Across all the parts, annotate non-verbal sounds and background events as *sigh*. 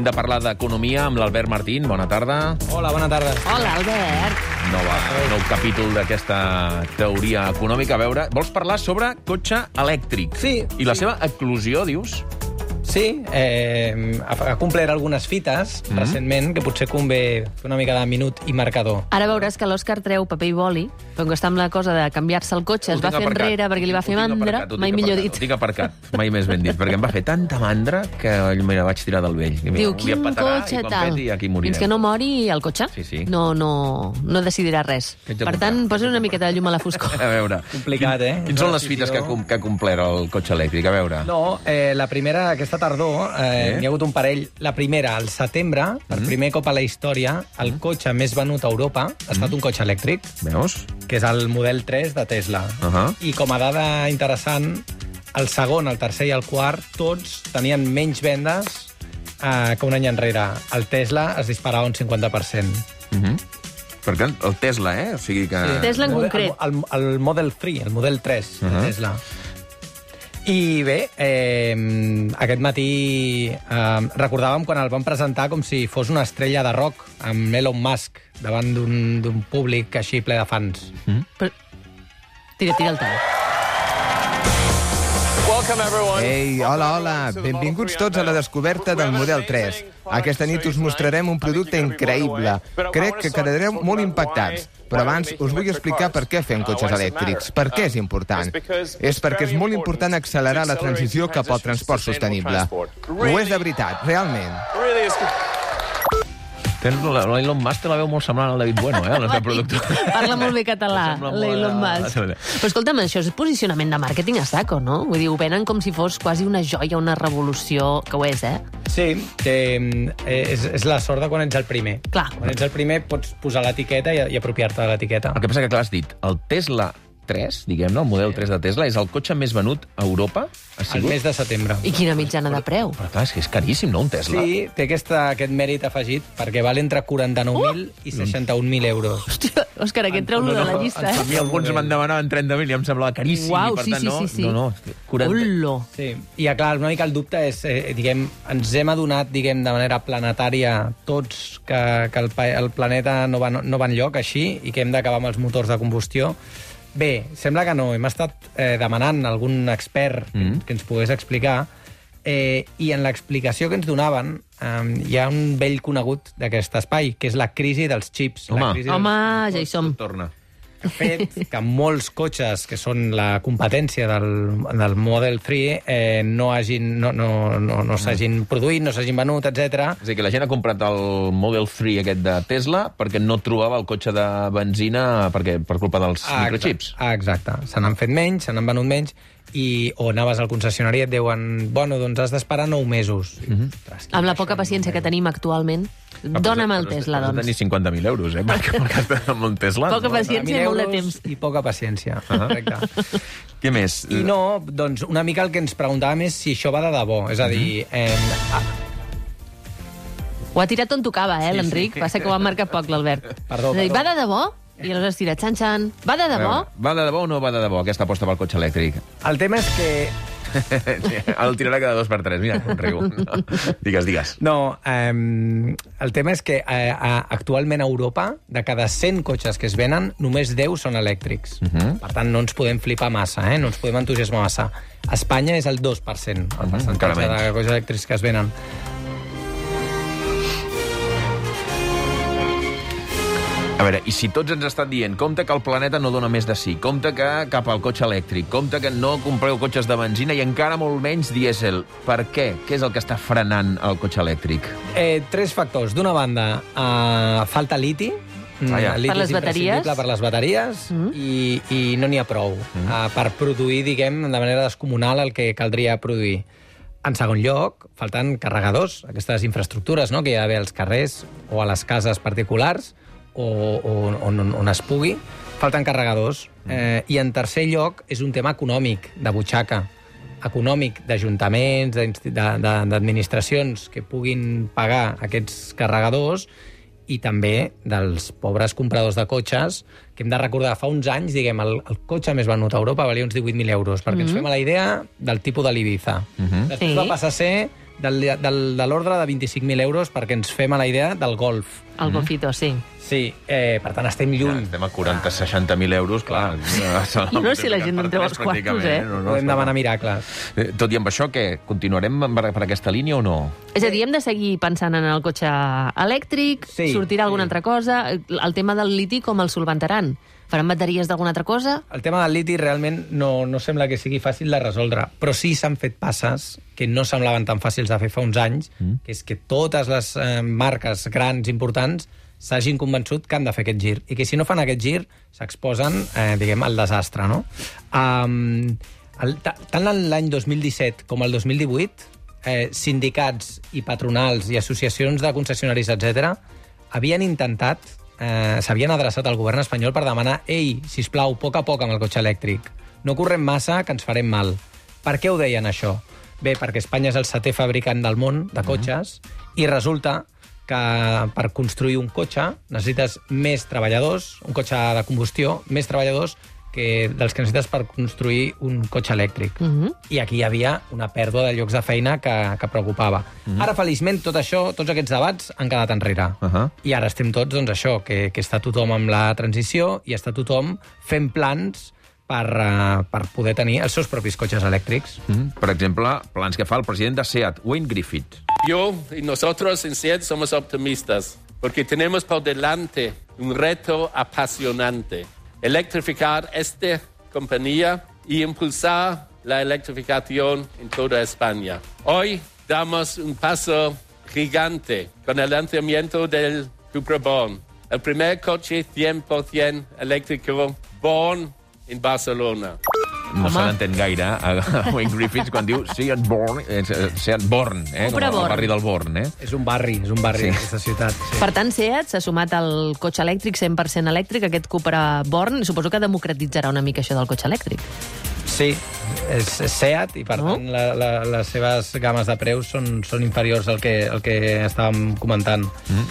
Moment de parlar d'economia amb l'Albert Martín. Bona tarda. Hola, bona tarda. Hola, Albert. Nova, nou capítol d'aquesta teoria econòmica. A veure, vols parlar sobre cotxe elèctric? Sí, I la sí. seva eclosió, dius? Sí, eh, ha, ha complert algunes fites mm. recentment, que potser convé fer una mica de minut i marcador. Ara veuràs que l'Òscar treu paper i boli, però que està amb la cosa de canviar-se el cotxe, es Ho va tinc fer aparcat. enrere perquè li va fer mandra, aparcat, mai millor aparcat, dit. Ho tinc aparcat, mai més ben dit, perquè em va fer tanta mandra que me la vaig tirar del vell. I Diu, quin petarà cotxe, i tal. peti, aquí morirem. Fins que no mori el cotxe, Sí, sí. No, no, no decidirà res. Per tant, posa una miqueta de llum a la foscor. *laughs* A veure... Complicat, eh? Quins són les fites que, que ha complert el cotxe elèctric? A veure... No, eh, la primera, aquesta tardor, eh, Sí. hi ha hagut un parell. La primera, al setembre, per Mm. primer cop a la història, el cotxe més venut a Europa ha Mm. estat un cotxe elèctric, Veus? que és el model 3 de Tesla. Ahà. I com a dada interessant, el segon, el tercer i el quart, tots tenien menys vendes eh, que un any enrere. El Tesla es disparava un 50%. Uh -huh. Perquè el Tesla, eh? O sigui que... Sí. Tesla en concret. El, el, el Model 3, el Model 3 de Uh-huh. Tesla. I bé, eh, aquest matí eh, recordàvem quan el van presentar com si fos una estrella de rock amb Elon Musk davant d'un d'un públic així ple de fans. Però... Tira, tira el tall. Ei, hola, hola. Benvinguts tots a la descoberta del Model 3. Aquesta nit us mostrarem un producte increïble. Crec que quedareu molt impactats. Però abans us vull explicar per què fem cotxes elèctrics. Per què és important? És perquè és molt important accelerar la transició cap al transport sostenible. Ho és de veritat, realment. Tens la- L'Elon Musk te la veu molt semblant al David Bueno, eh? El nostre productor. Parla molt bé català, l'Elon Musk. Però escolta'm, això és posicionament de màrqueting a saco, no? Vull dir, ho venen com si fos quasi una joia, una revolució, que ho és, eh? Sí, que eh, és, és la sort de quan ets el primer. Clar. Quan ets el primer pots posar l'etiqueta i, i apropiar-te de l'etiqueta. El que passa que, clar, has dit, el Tesla 3, diguem-ne, el model 3 de Tesla, és el cotxe més venut a Europa? Ha El sigut? mes de setembre. I quina mitjana de preu? Però clar, és que és caríssim, no, un Tesla? Sí, té aquesta, aquest mèrit afegit perquè val entre 49.000 i 61.000 euros. Hòstia, Òscar, aquest treu-lo de la llista, A eh? mi alguns me'n demanaven 30.000 i em semblava caríssim. Uau, i per sí, tant, sí, no, sí, sí. No, no, 40... Ullo. Sí, i clar, una mica el dubte és, eh, diguem, ens hem adonat, diguem, de manera planetària tots que, que el, el planeta no va, no va enlloc així i que hem d'acabar amb els motors de combustió. Bé, sembla que no. Hem estat eh, demanant a algun expert mm. Mm. que ens pogués explicar eh, i en l'explicació que ens donaven eh, hi ha un vell conegut d'aquest espai, que és la crisi dels xips. Home. La crisi Home, dels... ja hi som. Torna. Fet que molts cotxes que són la competència del, del Model 3 eh, no hagin, no, no, no, no s'hagin produït, no s'hagin venut, etc. És a dir, que la gent ha comprat el Model 3 aquest de Tesla perquè no trobava el cotxe de benzina perquè, per culpa dels microchips. Ah, exacte. Se n'han fet menys, se n'han venut menys, i o anaves al concessionari i et diuen bueno, doncs has d'esperar 9 mesos. Mm. -hmm. Amb la poca paciència que tenim actualment, dona'm el Tesla, Has de doncs. tenir 50.000 euros, eh? Per, per gastar *laughs* amb un Tesla. Poca no? paciència i molt de temps. I poca paciència, correcte. Què més? I no, doncs una mica el que ens preguntàvem és si això va de debò. És a dir, Mhm. eh, ah, Ho ha tirat on tocava, eh, l'Enric? Passa que ho ha marcat poc, l'Albert. Perdó, dir, perdó. Va de debò? I aleshores tira xan-xan. Va de debò? veure, Va de debò o no va de debò aquesta aposta pel cotxe elèctric? el tema és que *laughs* el tirarà cada dos per tres. Mira, com riu. No. Digues, digues. No, eh, el tema és que eh, actualment a Europa, de cada 100 cotxes que es venen, només 10 són elèctrics. Uh Mhm. -huh. Per tant, no ens podem flipar massa, eh? no ens podem entusiasmar massa. A Espanya és el 2%, el encara percentatge menys. de cotxes elèctrics que es venen. A veure, i si tots ens estan dient compte que el planeta no dona més de sí, compte que cap al cotxe elèctric, compte que no compreu cotxes de benzina i encara molt menys dièsel, per què? Què és el que està frenant el cotxe elèctric? Eh, tres factors. D'una banda, eh, falta liti. Mm, Ah, ja. Per les bateries? Per les bateries Mm. i, i no n'hi ha prou Mm-hmm. eh, per produir, diguem, de manera descomunal el que caldria produir. En segon lloc, falten carregadors, aquestes infraestructures no?, que hi ha d'haver als carrers o a les cases particulars o, o on, on es pugui. Falten carregadors. Eh, I en tercer lloc, és un tema econòmic, de butxaca econòmic d'ajuntaments, d'insti- de- de- d'administracions que puguin pagar aquests carregadors i també dels pobres compradors de cotxes, que hem de recordar, fa uns anys, diguem, el, el cotxe més venut a Europa valia uns 18.000 euros, perquè ens fem a la idea del tipus de l'Ibiza. Mhm. Després Sí. va passar a ser del, del, de l'ordre de 25.000 euros perquè ens fem a la idea del golf. El golfito, sí. Sí, eh, per tant, estem lluny. Estem a 40-60.000 euros, clar. *laughs* I no sé si la gent no en treu els quartos, eh? No, no, Podem demanar miracles. Eh, Tot i amb això, què? Continuarem per, per aquesta línia o no? És a dir, hem de seguir pensant en el cotxe elèctric, Sí, sortirà alguna sí. altra cosa, el tema del liti com el solventaran? Faran bateries d'alguna altra cosa? El tema del liti realment no, no sembla que sigui fàcil de resoldre, però sí s'han fet passes que no semblaven tan fàcils de fer fa uns anys, mm. que és que totes les eh, marques grans importants s'hagin convençut que han de fer aquest gir, i que si no fan aquest gir s'exposen, eh, diguem, al desastre, no? Um, el, ta- tant en l'any 2017 com el 2018, eh, sindicats i patronals i associacions de concessionaris, etc havien intentat, eh, s'havien adreçat al govern espanyol per demanar ei, si plau, poc a poc amb el cotxe elèctric. No correm massa, que ens farem mal. Per què ho deien, això? Bé, perquè Espanya és el setè fabricant del món de cotxes i resulta que per construir un cotxe necessites més treballadors, un cotxe de combustió, més treballadors que dels que necessites per construir un cotxe elèctric. Uh -huh. I aquí hi havia una pèrdua de llocs de feina que, que preocupava. Ara, feliçment, tot això, tots aquests debats han quedat enrere. Uh -huh. I ara estem tots, doncs, això, que, que està tothom amb la transició i està tothom fent plans per, uh, per poder tenir els seus propis cotxes elèctrics. Mm. Per exemple, plans que fa el president de SEAT, Wayne Griffith. Yo y nosotros en SEAT somos optimistas porque tenemos por delante un reto apasionante. Electrificar esta compañía y impulsar la electrificación en toda España. Hoy damos un paso gigante con el lanzamiento del Cupra Born, el primer coche 100% eléctrico Born en Barcelona. No Home. se l'entén gaire a a *laughs* Wayne Griffith quan diu Seat Born, eh, Seat Born, eh, com el Born. barri del Born, eh? És un barri, és un barri Sí. d'aquesta ciutat. Sí. Per tant, SEAT s'ha sumat al cotxe elèctric 100% elèctric, aquest Cupra Born, suposo que democratitzarà una mica això del cotxe elèctric. Sí, és SEAT i per No? tant la, la, les seves games de preus són, són inferiors al que, al que estàvem comentant. Mm.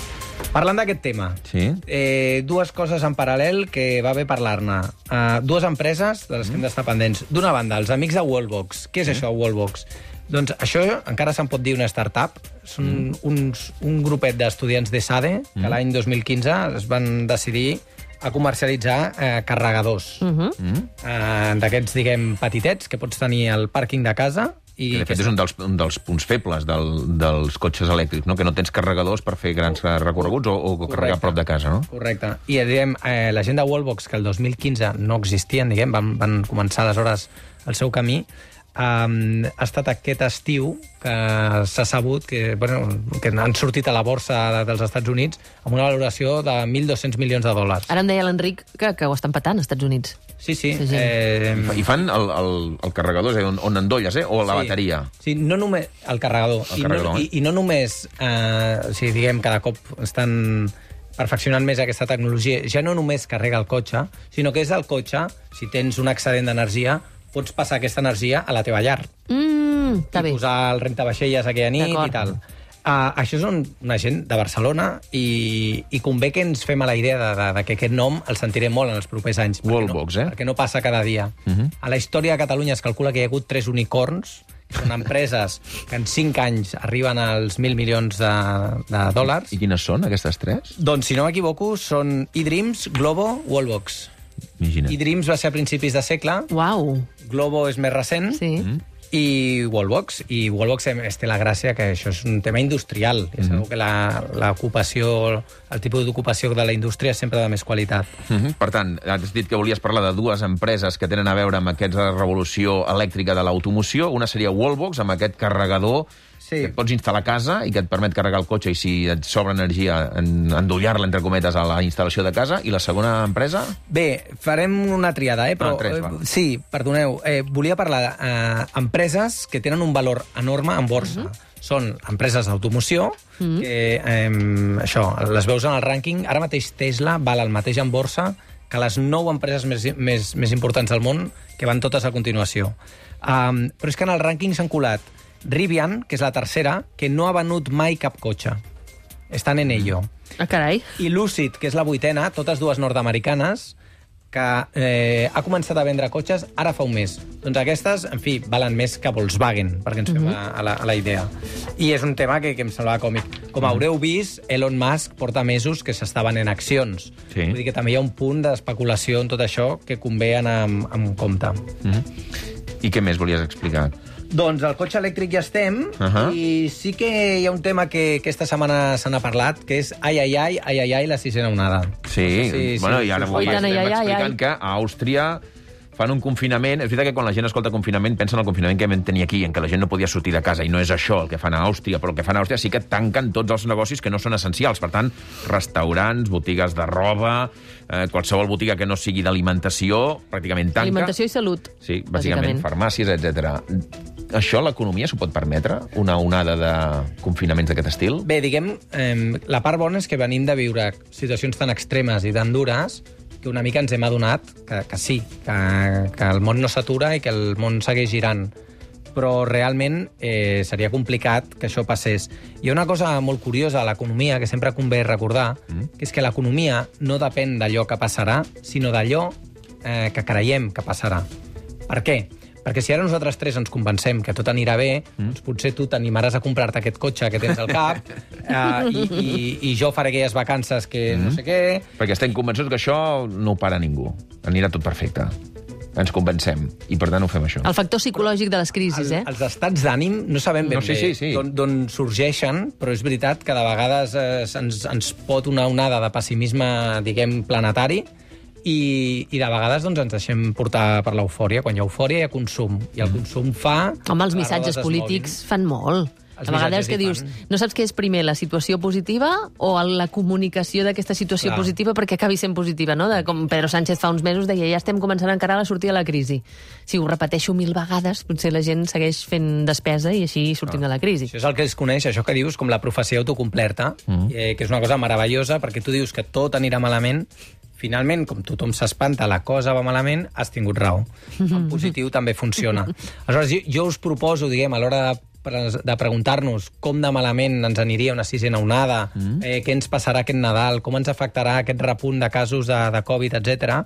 Parlant d'aquest tema, Sí. eh, dues coses en paral·lel que va bé parlar-ne. Uh, dues empreses de les que hem d'estar pendents. D'una banda, els amics de Wallbox. Què és això, Wallbox? Doncs això encara se'n pot dir una startup. Són uns, un grupet d'estudiants de SADE que l'any 2015 es van decidir a comercialitzar eh, carregadors. Uh -huh. eh, d'aquests, diguem, petitets que pots tenir al pàrquing de casa i Que, de fet, és un dels, un dels punts febles del, dels cotxes elèctrics, no? que no tens carregadors per fer grans recorreguts o, o carregar a prop de casa, no? Correcte. I diguem, eh, la gent de Wallbox, que el 2015 no existien, diguem, van, van començar aleshores el seu camí, um, ha estat aquest estiu que s'ha sabut que, bueno, que han sortit a la borsa de, dels Estats Units amb una valoració de 1.200 milions de dòlars. Ara em deia l'Enric que, que ho estan patant, als Estats Units. Sí, sí. Eh, I fan el, el, el carregador, és a dir, on, on endolles, eh? O la Sí. bateria. Sí, no només el carregador. El I, carregador, no, eh? i, I no només, eh, o sigui, diguem, cada cop estan perfeccionant més aquesta tecnologia. Ja no només carrega el cotxe, sinó que és el cotxe, si tens un excedent d'energia, pots passar aquesta energia a la teva llar. Mm, I bé. posar el rentavaixelles aquella nit i tal. Uh, això és un, una gent de Barcelona i, i convé que ens fem a la idea de, de, de que aquest nom el sentirem molt en els propers anys. perquè Wallbox, no, eh? Perquè no passa cada dia. Uh -huh. A la història de Catalunya es calcula que hi ha hagut tres unicorns, que són empreses que en cinc anys arriben als 1.000 milions de, de dòlars. I quines són, aquestes tres? Doncs, si no m'equivoco, són eDreams, Globo, Wallbox. Imagina't. eDreams va ser a principis de segle, Uau, Globo és més recent, sí. Mm. i Wallbox. I Wallbox es té la gràcia que això és un tema industrial. I segur que la- l'ocupació, el tipus d'ocupació de la indústria és sempre de més qualitat. Uh -huh. Per tant, has dit que volies parlar de dues empreses que tenen a veure amb aquesta revolució elèctrica de l'automoció. Una seria Wallbox, amb aquest carregador Sí. que et pots instal·lar a casa i que et permet carregar el cotxe i si et sobra energia, en, endollar-la, entre cometes, a la instal·lació de casa. I la segona empresa? Bé, farem una triada, eh? Però, Ah, tres, va. eh, sí, perdoneu. Eh, volia parlar d'empreses que tenen un valor enorme en borsa. Uh -huh. Són empreses d'automoció, uh -huh. que, eh, això, les veus en el rànquing. Ara mateix Tesla val el mateix en borsa que les nou empreses més, més, més importants del món, que van totes a continuació. Um, però és que en el rànquing s'han colat Rivian, que és la tercera, que no ha venut mai cap cotxe. Estan en ello. Ah, carai. I Lucid, que és la vuitena, totes dues nord-americanes, que eh, ha començat a vendre cotxes ara fa un mes. Doncs aquestes, en fi, valen més que Volkswagen, perquè ens fem Mhm. a, a, la, a la idea. I és un tema que, que em semblava còmic. Com haureu vist, Elon Musk porta mesos que s'està venent accions. Sí. Vull dir que també hi ha un punt d'especulació en tot això que convé anar amb, amb compte. I què més volies explicar? Doncs el cotxe elèctric ja estem, uh. -huh. i sí que hi ha un tema que aquesta setmana se n'ha parlat, que és ai, ai, ai, ai, ai, ai, la sisena onada. Sí, No sé si- bueno, si- i ara avui fa- estem Ai, ai, explicant ai. que a Àustria fan un confinament... És veritat que quan la gent escolta confinament pensa en el confinament que vam tenir aquí, en què la gent no podia sortir de casa, i no és això el que fan a Àustria, però el que fan a Àustria sí que tanquen tots els negocis que no són essencials. Per tant, restaurants, botigues de roba, eh, qualsevol botiga que no sigui d'alimentació, pràcticament tanca. Alimentació i salut, Sí, bàsicament, farmàcies, etc. Això l'economia s'ho pot permetre? Una onada de confinaments d'aquest estil? Bé, diguem, eh, la part bona és que venim de viure situacions tan extremes i tan dures que una mica ens hem adonat que, que sí, que, que el món no s'atura i que el món segueix girant. Però realment eh, seria complicat que això passés. Hi ha una cosa molt curiosa a l'economia que sempre convé recordar, mm. que és que l'economia no depèn d'allò que passarà, sinó d'allò eh, que creiem que passarà. Per què? Perquè si ara nosaltres tres ens convencem que tot anirà bé, mm. doncs potser tu t'animaràs a comprar-te aquest cotxe que tens al cap *laughs* eh, i, i, i jo faré aquelles vacances que mm. no sé què... Perquè estem convençuts que això no ho para ningú. Anirà tot perfecte. Ens convencem. I per tant ho fem això. El factor psicològic de les crisis, eh? Els estats d'ànim no sabem ben No, sí, bé sí, sí. d'on- d'on sorgeixen, però és veritat que de vegades eh, ens, ens pot una onada de pessimisme, diguem, planetari, i, i de vegades doncs, ens deixem portar per l'eufòria. Quan hi ha eufòria hi ha consum, i el consum fa... Home, els missatges polítics fan molt. Els a vegades que dius, no saps què és primer, la situació positiva o la comunicació d'aquesta situació Clar. positiva perquè acabi sent positiva, no? De, com Pedro Sánchez fa uns mesos deia, ja estem començant a encarar la sortida de la crisi. Si ho repeteixo mil vegades, potser la gent segueix fent despesa i així sortim de la crisi. Això és el que es coneix, això que dius, com la profecia autocomplerta, mm. eh, que és una cosa meravellosa, perquè tu dius que tot anirà malament, finalment, com tothom s'espanta, la cosa va malament, has tingut raó. En positiu també funciona. *laughs* Aleshores, jo, jo us proposo, diguem, a l'hora de, de preguntar-nos com de malament ens aniria una sisena onada, mm. eh, què ens passarà aquest Nadal, com ens afectarà aquest repunt de casos de, de Covid, etc.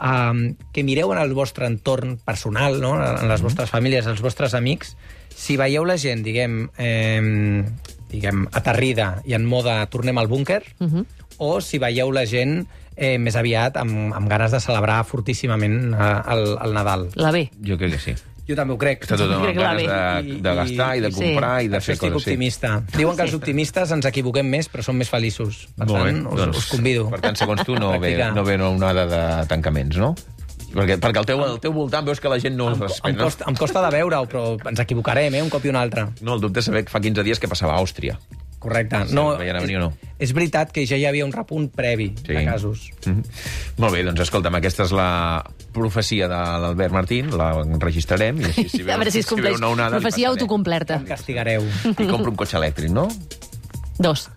Um, que mireu en el vostre entorn personal, no? en les vostres famílies, els vostres amics, si veieu la gent, diguem, eh, diguem aterrida i en moda tornem al búnquer, uh -huh. O si veieu la gent eh, més aviat amb, amb ganes de celebrar fortíssimament eh, el, el Nadal. La B. Jo crec que sí. Jo també ho crec. Està tothom crec amb que ganes de, de gastar i de Sí. comprar i de fer estic coses. optimista. *laughs* Diuen que els optimistes ens equivoquem més, però som més feliços. Per Molt bé, tant, us, doncs, us convido. Per tant, segons tu, no ve, no ve una onada de tancaments, no? Perquè, perquè al teu, al teu voltant veus que la gent no... Em, em, costa, em costa de veure-ho, però ens equivocarem, eh? un cop i un altre. No, el dubte és saber que fa 15 dies què passava a Àustria. Correcte. Si No, veien a venir o no. És, veritat que ja hi havia un repunt previ Sí. de casos. Mm -hmm. Molt bé, doncs escolta'm, aquesta és la profecia de l'Albert Martín, la enregistrarem i així, si veu, *laughs* a veure si es si compleix. una onada... Profecia autocomplerta. Em castigareu. I compro un cotxe elèctric, no? Dos.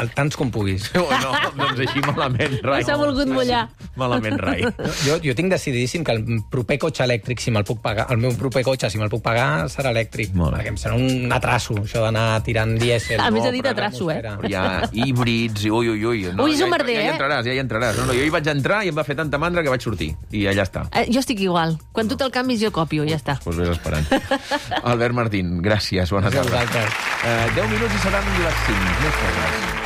El tants com puguis. No, no, doncs així malament, rai. No s'ha volgut mullar. Malament, rai. Jo, jo tinc decididíssim que el proper cotxe elèctric, si me'l puc pagar, el meu proper cotxe, si me'l puc pagar, serà elèctric. Molt bé. Perquè em serà un atraso, això d'anar tirant dièsel. A més, no, ha dit atraso, eh? Hi ha híbrids i ui, ui, ui. No, Ui, és un ja, merder, ja, ja hi eh? entraràs, ja hi entraràs. No, no, jo hi vaig entrar i em va fer tanta mandra que vaig sortir. I allà està. Eh, jo estic igual. Quan tu te'l canvis, jo copio, ja està. Doncs vés esperant. *laughs* Albert Martín, gràcies, bona Gràcies a tarda. vosaltres. Eh, 10 minuts i seran les 5. Més coses.